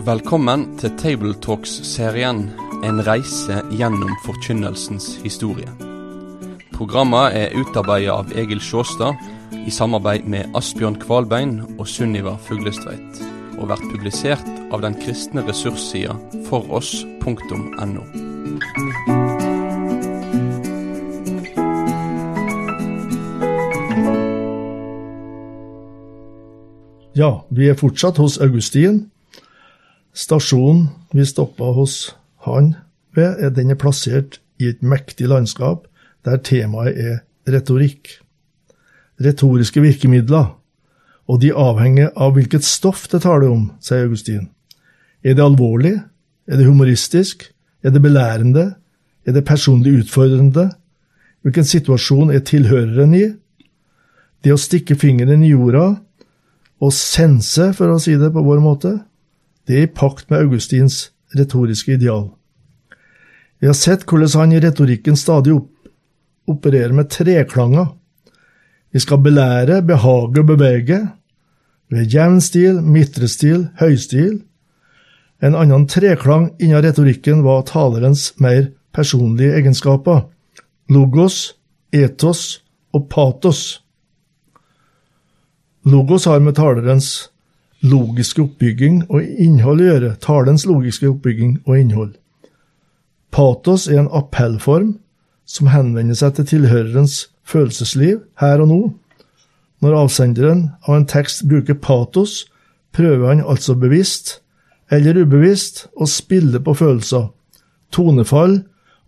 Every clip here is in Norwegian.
Velkommen til Tabletalks-serien En reise gjennom forkynnelsens historie. Programmet er utarbeidet av Egil Sjåstad i samarbeid med Asbjørn Kvalbein og Sunniva Fuglestveit, og vært publisert av den kristne ressurssida foross.no. Ja, vi er fortsatt hos Augustin. Stasjonen vi stoppa hos han ved, er den er plassert i et mektig landskap der temaet er retorikk. Retoriske virkemidler, og de avhenger av hvilket stoff det taler om, sier Augustin. Er det alvorlig? Er det humoristisk? Er det belærende? Er det personlig utfordrende? Hvilken situasjon er tilhøreren i? Det å stikke fingeren i jorda og sense, for å si det på vår måte, det er i pakt med Augustins retoriske ideal. Vi har sett hvordan han i retorikken stadig opererer med treklanger. Vi skal belære, behage og bevege, ved jevn stil, midtre stil, høystil. En annen treklang innen retorikken var talerens mer personlige egenskaper, logos, etos og patos. Logos har med talerens logiske oppbygging og innhold å gjøre, talens logiske oppbygging og innhold. Patos er en appellform som henvender seg til tilhørerens følelsesliv her og nå. Når avsenderen av en tekst bruker patos, prøver han altså bevisst eller ubevisst å spille på følelser. Tonefall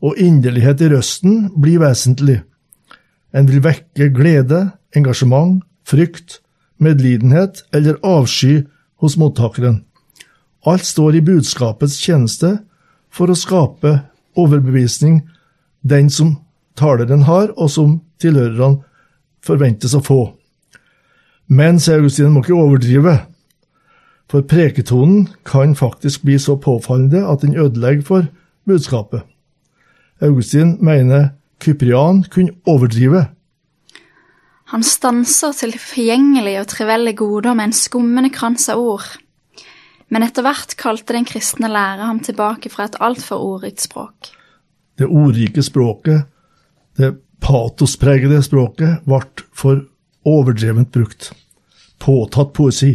og inderlighet i røsten blir vesentlig. En vil vekke glede, engasjement, frykt, medlidenhet eller avsky hos mottakeren. Alt står i budskapets tjeneste for å skape overbevisning den som taleren har, og som tilhørerne forventes å få. Men, sier Augustin, må ikke overdrive, for preketonen kan faktisk bli så påfallende at den ødelegger for budskapet. Augustin mener Kyprian kunne overdrive. Han stanser til forgjengelige og trivellige goder med en skummende krans av ord. Men etter hvert kalte den kristne lærer ham tilbake fra et altfor ordrikt språk. Det ordrike språket, det patospregede språket, ble for overdrevent brukt. Påtatt poesi.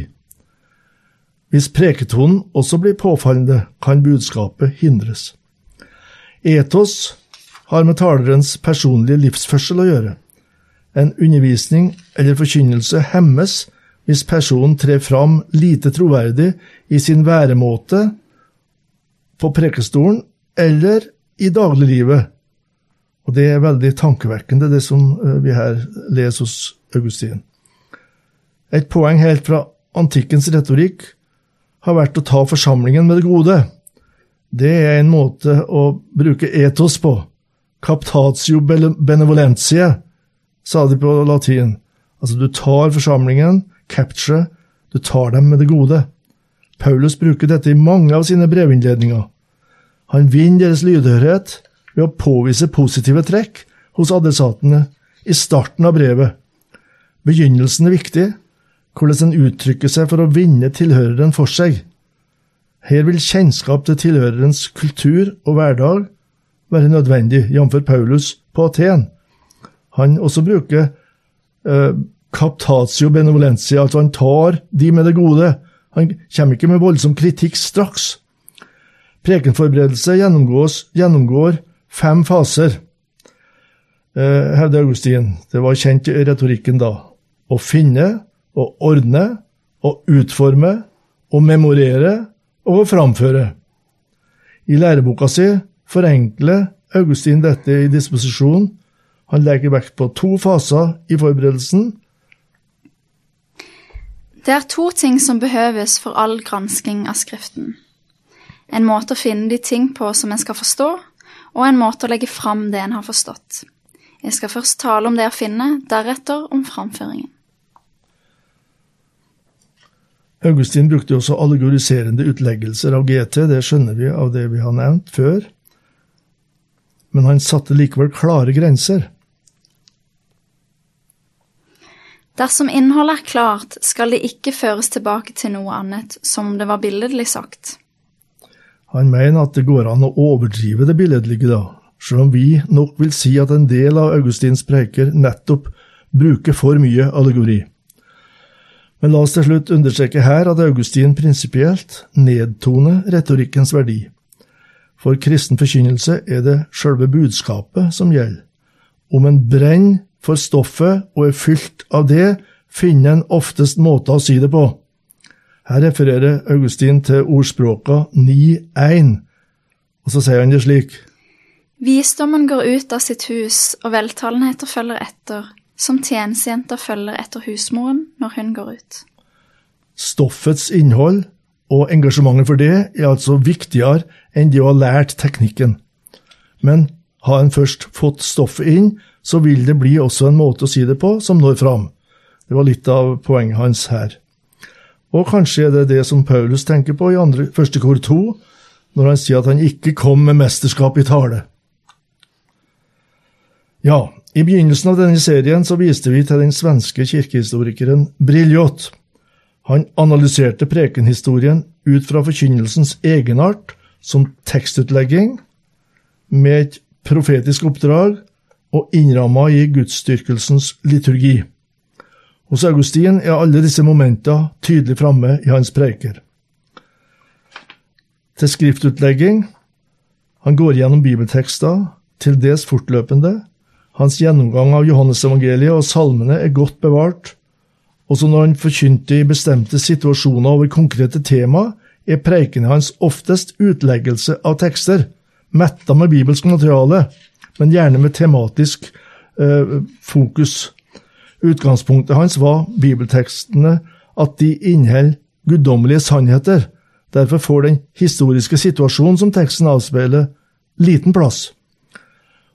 Hvis preketonen også blir påfallende, kan budskapet hindres. Etos har med talerens personlige livsførsel å gjøre. En undervisning eller forkynnelse hemmes hvis personen trer fram lite troverdig i sin væremåte på prekestolen eller i dagliglivet. Og det er veldig tankevekkende, det som eh, vi her leser hos Augustin. Et poeng helt fra antikkens retorikk har vært å ta forsamlingen med det gode. Det er en måte å bruke etos på. Captatio benevolentie, sa de på latin. Altså, du tar forsamlingen, capture, du tar dem med det gode. Paulus bruker dette i mange av sine brevinnledninger. Han vinner deres lydhørhet ved å påvise positive trekk hos adressatene i starten av brevet. Begynnelsen er viktig, hvordan en uttrykker seg for å vinne tilhøreren for seg. Her vil kjennskap til tilhørerens kultur og hverdag være nødvendig, jf. Paulus på Aten. Han også bruker eh, captatio benevolentia, altså han tar de med det gode. Han kommer ikke med voldsom kritikk straks. Prekenforberedelse gjennomgår fem faser, eh, hevder Augustin. Det var kjent i retorikken da. Å finne, å ordne, å utforme, å memorere og å framføre. I læreboka si forenkler Augustin dette i disposisjon. Han legger vekt på to faser i forberedelsen. Det er to ting som behøves for all gransking av Skriften. En måte å finne de ting på som en skal forstå, og en måte å legge fram det en har forstått. Jeg skal først tale om det jeg finner, deretter om framføringen. Augustin brukte også allegoriserende utleggelser av GT, det skjønner vi av det vi har nevnt før, men han satte likevel klare grenser. Dersom innholdet er klart, skal det ikke føres tilbake til noe annet, som det var billedlig sagt. Han mener at det går an å overdrive det billedlige, da, selv om vi nok vil si at en del av Augustins preker nettopp bruker for mye allegori. Men la oss til slutt understreke her at Augustin prinsipielt nedtoner retorikkens verdi. For kristen forkynnelse er det sjølve budskapet som gjelder. Om en brenner for stoffet og er fylt av det, finner en oftest måter å si det på. Her refererer Augustin til ordspråka 9.1, og så sier han det slik. Visdommen går ut av sitt hus, og veltalenheter følger etter, som tjenestejenter følger etter husmoren når hun går ut. Stoffets innhold og engasjementet for det er altså viktigere enn det å ha lært teknikken. Men har en først fått stoffet inn, så vil det bli også en måte å si det på som når fram. Det var litt av poenget hans her. Og kanskje er det det som Paulus tenker på i andre, første kor to, når han sier at han ikke kom med mesterskap i tale. Ja, i begynnelsen av denne serien så viste vi til den svenske kirkehistorikeren Briljot. Han analyserte prekenhistorien ut fra forkynnelsens egenart som tekstutlegging, med et profetisk oppdrag og innramma i gudsdyrkelsens liturgi. Hos Augustin er alle disse momentene tydelig framme i hans preiker. Til skriftutlegging Han går gjennom bibeltekster, til dels fortløpende. Hans gjennomgang av Johannesevangeliet og salmene er godt bevart. Også når han forkynte i bestemte situasjoner over konkrete tema, er preikene hans oftest utleggelse av tekster, metta med bibelsk materiale, men gjerne med tematisk eh, fokus. Utgangspunktet hans var bibeltekstene, at de inneholder guddommelige sannheter. Derfor får den historiske situasjonen som teksten avspeiler, liten plass.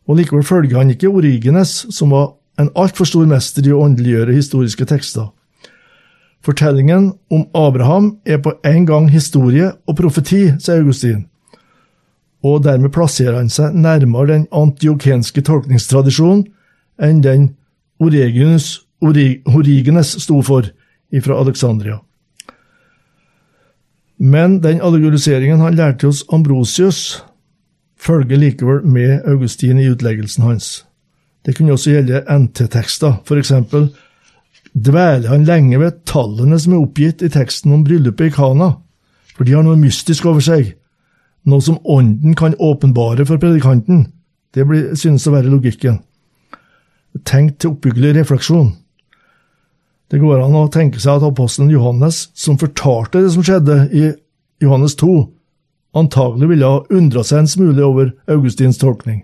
Og Likevel følger han ikke Origenes, som var en altfor stor mester i å åndeliggjøre historiske tekster. Fortellingen om Abraham er på en gang historie og profeti, sier Augustin, og dermed plasserer han seg nærmere den antiokenske tolkningstradisjonen enn den Origenes, Origenes sto for fra Alexandria. Men den allegoriseringen han lærte hos Ambrosius, følger likevel med Augustin i utleggelsen hans. Det kunne også gjelde NT-tekster, for eksempel dveler han lenge ved tallene som er oppgitt i teksten om bryllupet i Kana, for de har noe mystisk over seg, noe som Ånden kan åpenbare for predikanten. Det blir, synes å være logikken Tenk til oppbyggelig refleksjon. Det går an å tenke seg at apostelen Johannes, som fortalte det som skjedde i Johannes 2, antagelig ville ha undra seg en smule over Augustins tolkning.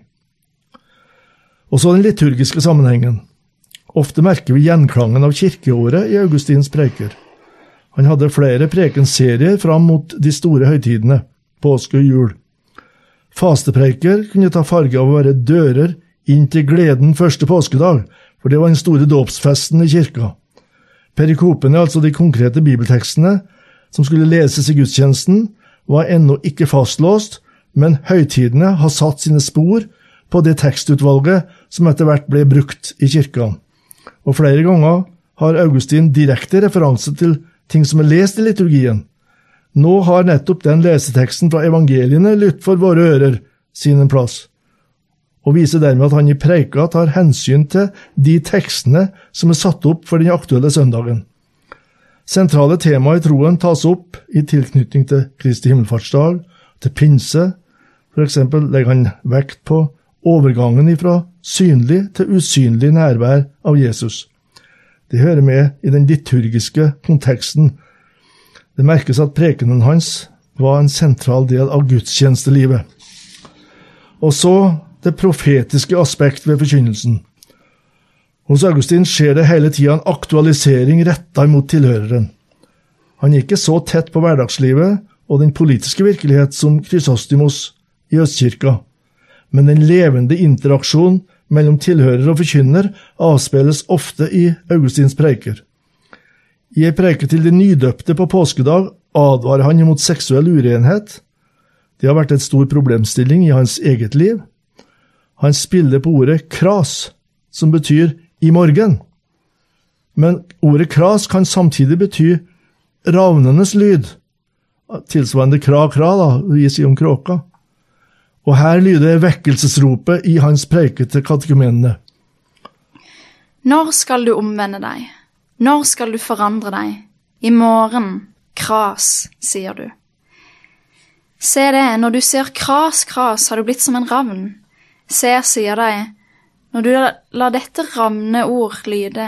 Og så den liturgiske sammenhengen. Ofte merker vi gjenklangen av kirkeåret i Augustins preker. Han hadde flere prekenserier fram mot de store høytidene, påske og jul. Fastepreiker kunne ta farge av å være dører inn til gleden første påskedag, for det var den store dåpsfesten i kirka. Perikopene, altså de konkrete bibeltekstene som skulle leses i gudstjenesten, var ennå ikke fastlåst, men høytidene har satt sine spor på det tekstutvalget som etter hvert ble brukt i kirka. Og flere ganger har Augustin direkte referanse til ting som er lest i liturgien. Nå har nettopp den leseteksten fra evangeliene lytt for våre ører sin plass og viser dermed at han i preika tar hensyn til de tekstene som er satt opp for den aktuelle søndagen. Sentrale tema i troen tas opp i tilknytning til Kristi himmelfartsdag, til pinse. For eksempel legger han vekt på overgangen ifra synlig til usynlig nærvær av Jesus. Det hører med i den liturgiske konteksten. Det merkes at prekenen hans var en sentral del av gudstjenestelivet. Og så det profetiske aspekt ved forkynnelsen. Hos Augustin skjer det hele tida en aktualisering retta mot tilhøreren. Han er ikke så tett på hverdagslivet og den politiske virkelighet som Krysostimos i Østkirka, men den levende interaksjonen mellom tilhører og forkynner avspeiles ofte i Augustins preiker. I ei preke til de nydøpte på påskedag advarer han imot seksuell urenhet. Det har vært en stor problemstilling i hans eget liv, han spiller på ordet kras, som betyr i morgen. Men ordet kras kan samtidig bety ravnenes lyd, tilsvarende kra-kra, da, vi sier om kråka. Og her lyder vekkelsesropet i hans preike til katekumenene. Når skal du omvende deg? Når skal du forandre deg? I morgen, kras, sier du. Se det, når du sier kras, kras, har du blitt som en ravn. Se, sier deg, når du lar dette ravne ord lyde,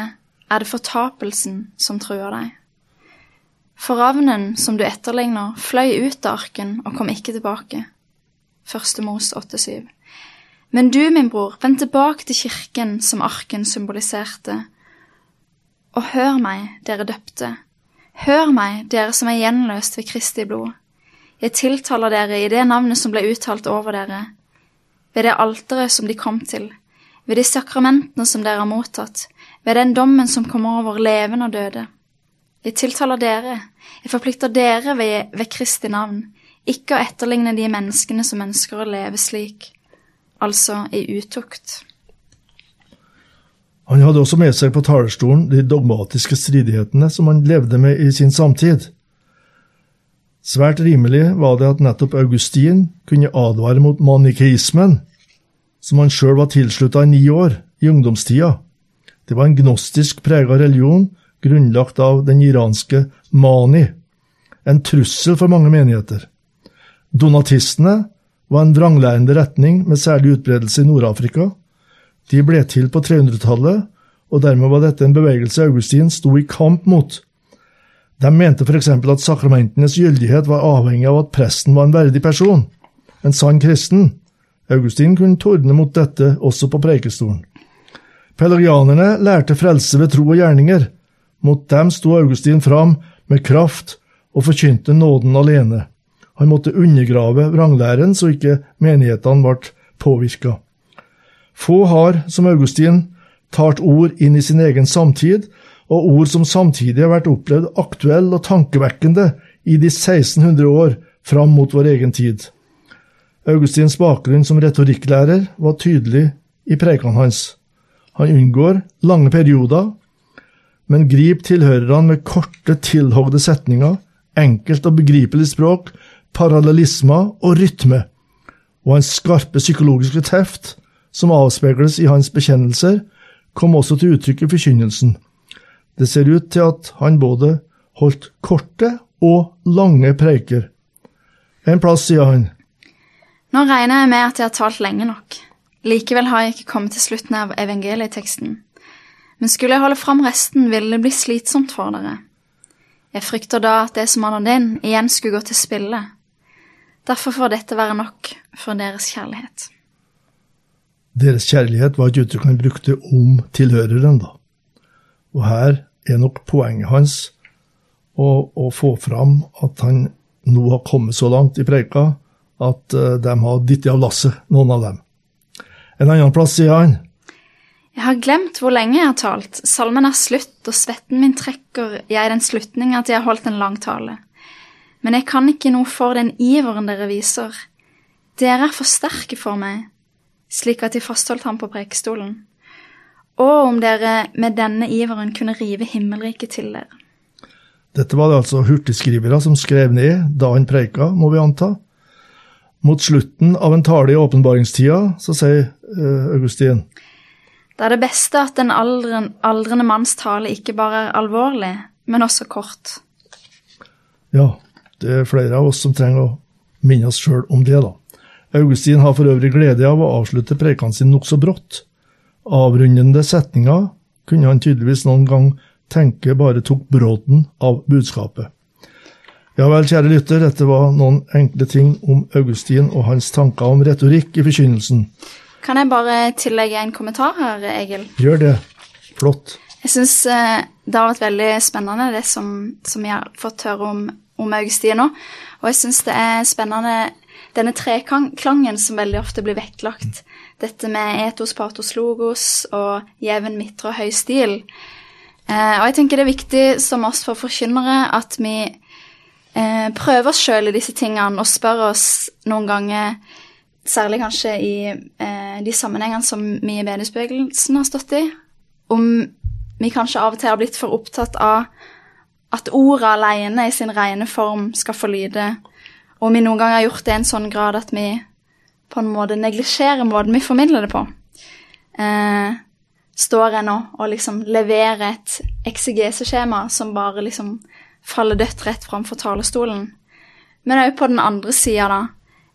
er det fortapelsen som truer deg. For ravnen som du etterligner, fløy ut av arken og kom ikke tilbake. Første Mos 8,7. Men du, min bror, vend tilbake til kirken som arken symboliserte, og hør meg, dere døpte, hør meg, dere som er gjenløst ved Kristi blod. Jeg tiltaler dere i det navnet som ble uttalt over dere, ved det alteret som de kom til, ved de sakramentene som dere har mottatt, ved den dommen som kommer over levende og døde. Jeg tiltaler dere, jeg forplikter dere ved, ved Kristi navn, ikke å etterligne de menneskene som ønsker å leve slik, altså i utukt. Han hadde også med seg på talerstolen de dogmatiske stridighetene som han levde med i sin samtid. Svært rimelig var det at nettopp Augustin kunne advare mot manikeismen, som han sjøl var tilslutta i ni år, i ungdomstida. Det var en gnostisk prega religion, grunnlagt av den iranske mani, en trussel for mange menigheter. Donatistene var en vranglærende retning med særlig utbredelse i Nord-Afrika. De ble til på 300-tallet, og dermed var dette en bevegelse Augustin sto i kamp mot. De mente f.eks. at sakramentenes gyldighet var avhengig av at presten var en verdig person, en sann kristen. Augustin kunne tordne mot dette også på preikestolen. Pelagianerne lærte frelse ved tro og gjerninger. Mot dem sto Augustin fram med kraft og forkynte nåden alene. Han måtte undergrave vranglæren så ikke menighetene ble påvirka. Få har, som Augustin, talt ord inn i sin egen samtid, og ord som samtidig har vært opplevd aktuelle og tankevekkende i de 1600 år fram mot vår egen tid. Augustins bakgrunn som retorikklærer var tydelig i prekene hans. Han unngår lange perioder, men griper tilhørerne med korte, tilhogde setninger, enkelt og begripelig språk, parallellismer og rytme, og hans skarpe psykologiske teft, som avspeiles i hans bekjennelser, kom også til uttrykk i forkynnelsen. Det ser ut til at han både holdt korte og lange preiker. En plass, sier han. Nå regner jeg med at jeg har talt lenge nok. Likevel har jeg ikke kommet til slutten av evangelieteksten. Men skulle jeg holde fram resten, ville det bli slitsomt for dere. Jeg frykter da at det som han din, igjen skulle gå til spille. Derfor får dette være nok for deres kjærlighet. Deres kjærlighet var et uttrykk han brukte om tilhøreren, da. Og her er nok poenget hans å, å få fram at han nå har kommet så langt i preika at uh, de har dittet av lasset, noen av dem. En annen plass sier han. Jeg har glemt hvor lenge jeg har talt. Salmen er slutt, og svetten min trekker jeg den slutning at jeg har holdt en lang tale. Men jeg kan ikke noe for den iveren dere viser. Dere er for sterke for meg, slik at de fastholdt ham på prekestolen. Og om dere med denne iveren kunne rive himmelriket til dere. Dette var det altså hurtigskrivere som skrev ned da han preika, må vi anta. Mot slutten av en tale i åpenbaringstida så sier uh, Augustin Det er det beste at den aldren, aldrende manns tale ikke bare er alvorlig, men også kort. Ja, det er flere av oss som trenger å minne oss sjøl om det, da. Augustin har for øvrig glede av å avslutte prekene sin nokså brått. Avrundende setninger kunne han tydeligvis noen gang tenke bare tok bråten av budskapet. Ja vel, kjære lytter, dette var noen enkle ting om Augustin og hans tanker om retorikk i forkynnelsen. Kan jeg bare tillegge en kommentar her, Egil? Gjør det. Flott. Jeg syns eh, det har vært veldig spennende, det som, som jeg har fått høre om, om Augustin nå. Og jeg syns det er spennende denne treklangen som veldig ofte blir vektlagt. Dette med etos, patos, logos og jevn, midtre og høy stil. Eh, og jeg tenker det er viktig som oss for forkynnere at vi eh, prøver oss sjøl i disse tingene og spør oss noen ganger, særlig kanskje i eh, de sammenhengene som vi i bedehusbevegelsen har stått i, om vi kanskje av og til har blitt for opptatt av at ordet alene i sin rene form skal få lyde. Om vi noen gang har gjort det i en sånn grad at vi på en måte neglisjerer måten vi formidler det på. Eh, står jeg nå og liksom leverer et eksigese-skjema som bare liksom faller dødt rett framfor talerstolen. Men òg på den andre sida, da.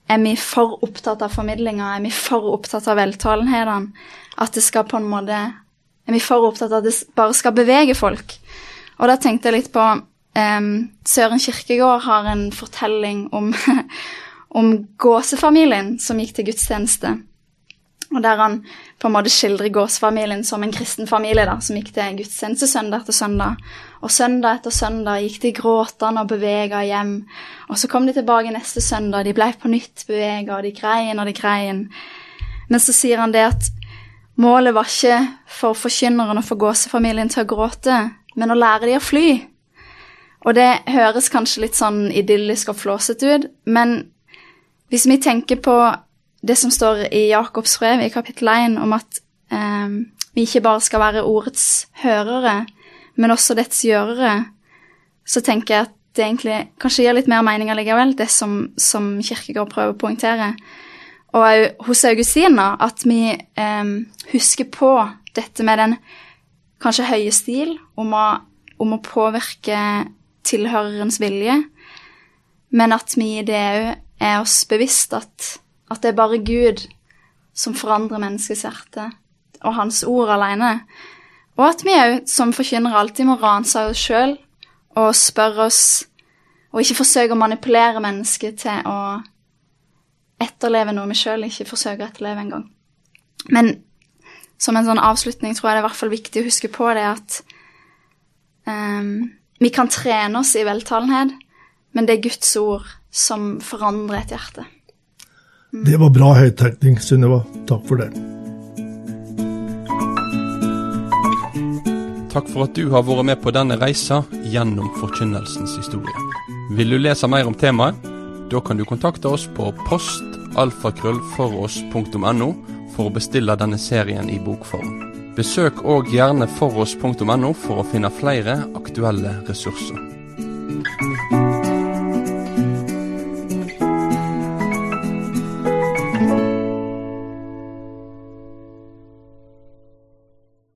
Er vi for opptatt av formidlinga? Er vi for opptatt av veltalenhetene? At det skal på en måte Er vi for opptatt av at det bare skal bevege folk? Og da tenkte jeg litt på um, Søren Kirkegård har en fortelling om, om gåsefamilien som gikk til gudstjeneste. Og der han på en måte skildrer gåsefamilien som en kristen familie da, som gikk til gudstjeneste søndag etter søndag. Og søndag etter søndag gikk de gråtende og bevega hjem. Og så kom de tilbake neste søndag, de ble på nytt bevega, og de grein og de grein. Men så sier han det at målet var ikke for forkynneren og for gåsefamilien til å gråte, men å lære de å fly. Og det høres kanskje litt sånn idyllisk og flåsete ut, men hvis vi tenker på det som står i Jakobs brev i kapittel 1 om at eh, vi ikke bare skal være ordets hørere, men også dets gjørere, så tenker jeg at det egentlig kanskje gir litt mer mening allikevel, det som, som Kirkegård prøver å poengtere. Og hos Augustina at vi eh, husker på dette med den kanskje høye stil om å, om å påvirke tilhørerens vilje, men at vi i det òg er oss bevisst at at det er bare Gud som forandrer menneskets hjerte, og Hans ord alene. Og at vi òg som forkynnere alltid må ransake oss sjøl og spørre oss Og ikke forsøke å manipulere mennesket til å etterleve noe vi sjøl ikke forsøker å etterleve engang. Men som en sånn avslutning tror jeg det er i hvert fall viktig å huske på det at um, vi kan trene oss i veltalenhet, men det er Guds ord som forandrer et hjerte. Det var bra høyttenkning, Sunniva. Takk for det. Takk for at du har vært med på denne reisa gjennom forkynnelsens historie. Vil du lese mer om temaet? Da kan du kontakte oss på postalfakrøllfoross.no for å bestille denne serien i bokform. Besøk òg gjerne foross.no for å finne flere aktuelle ressurser.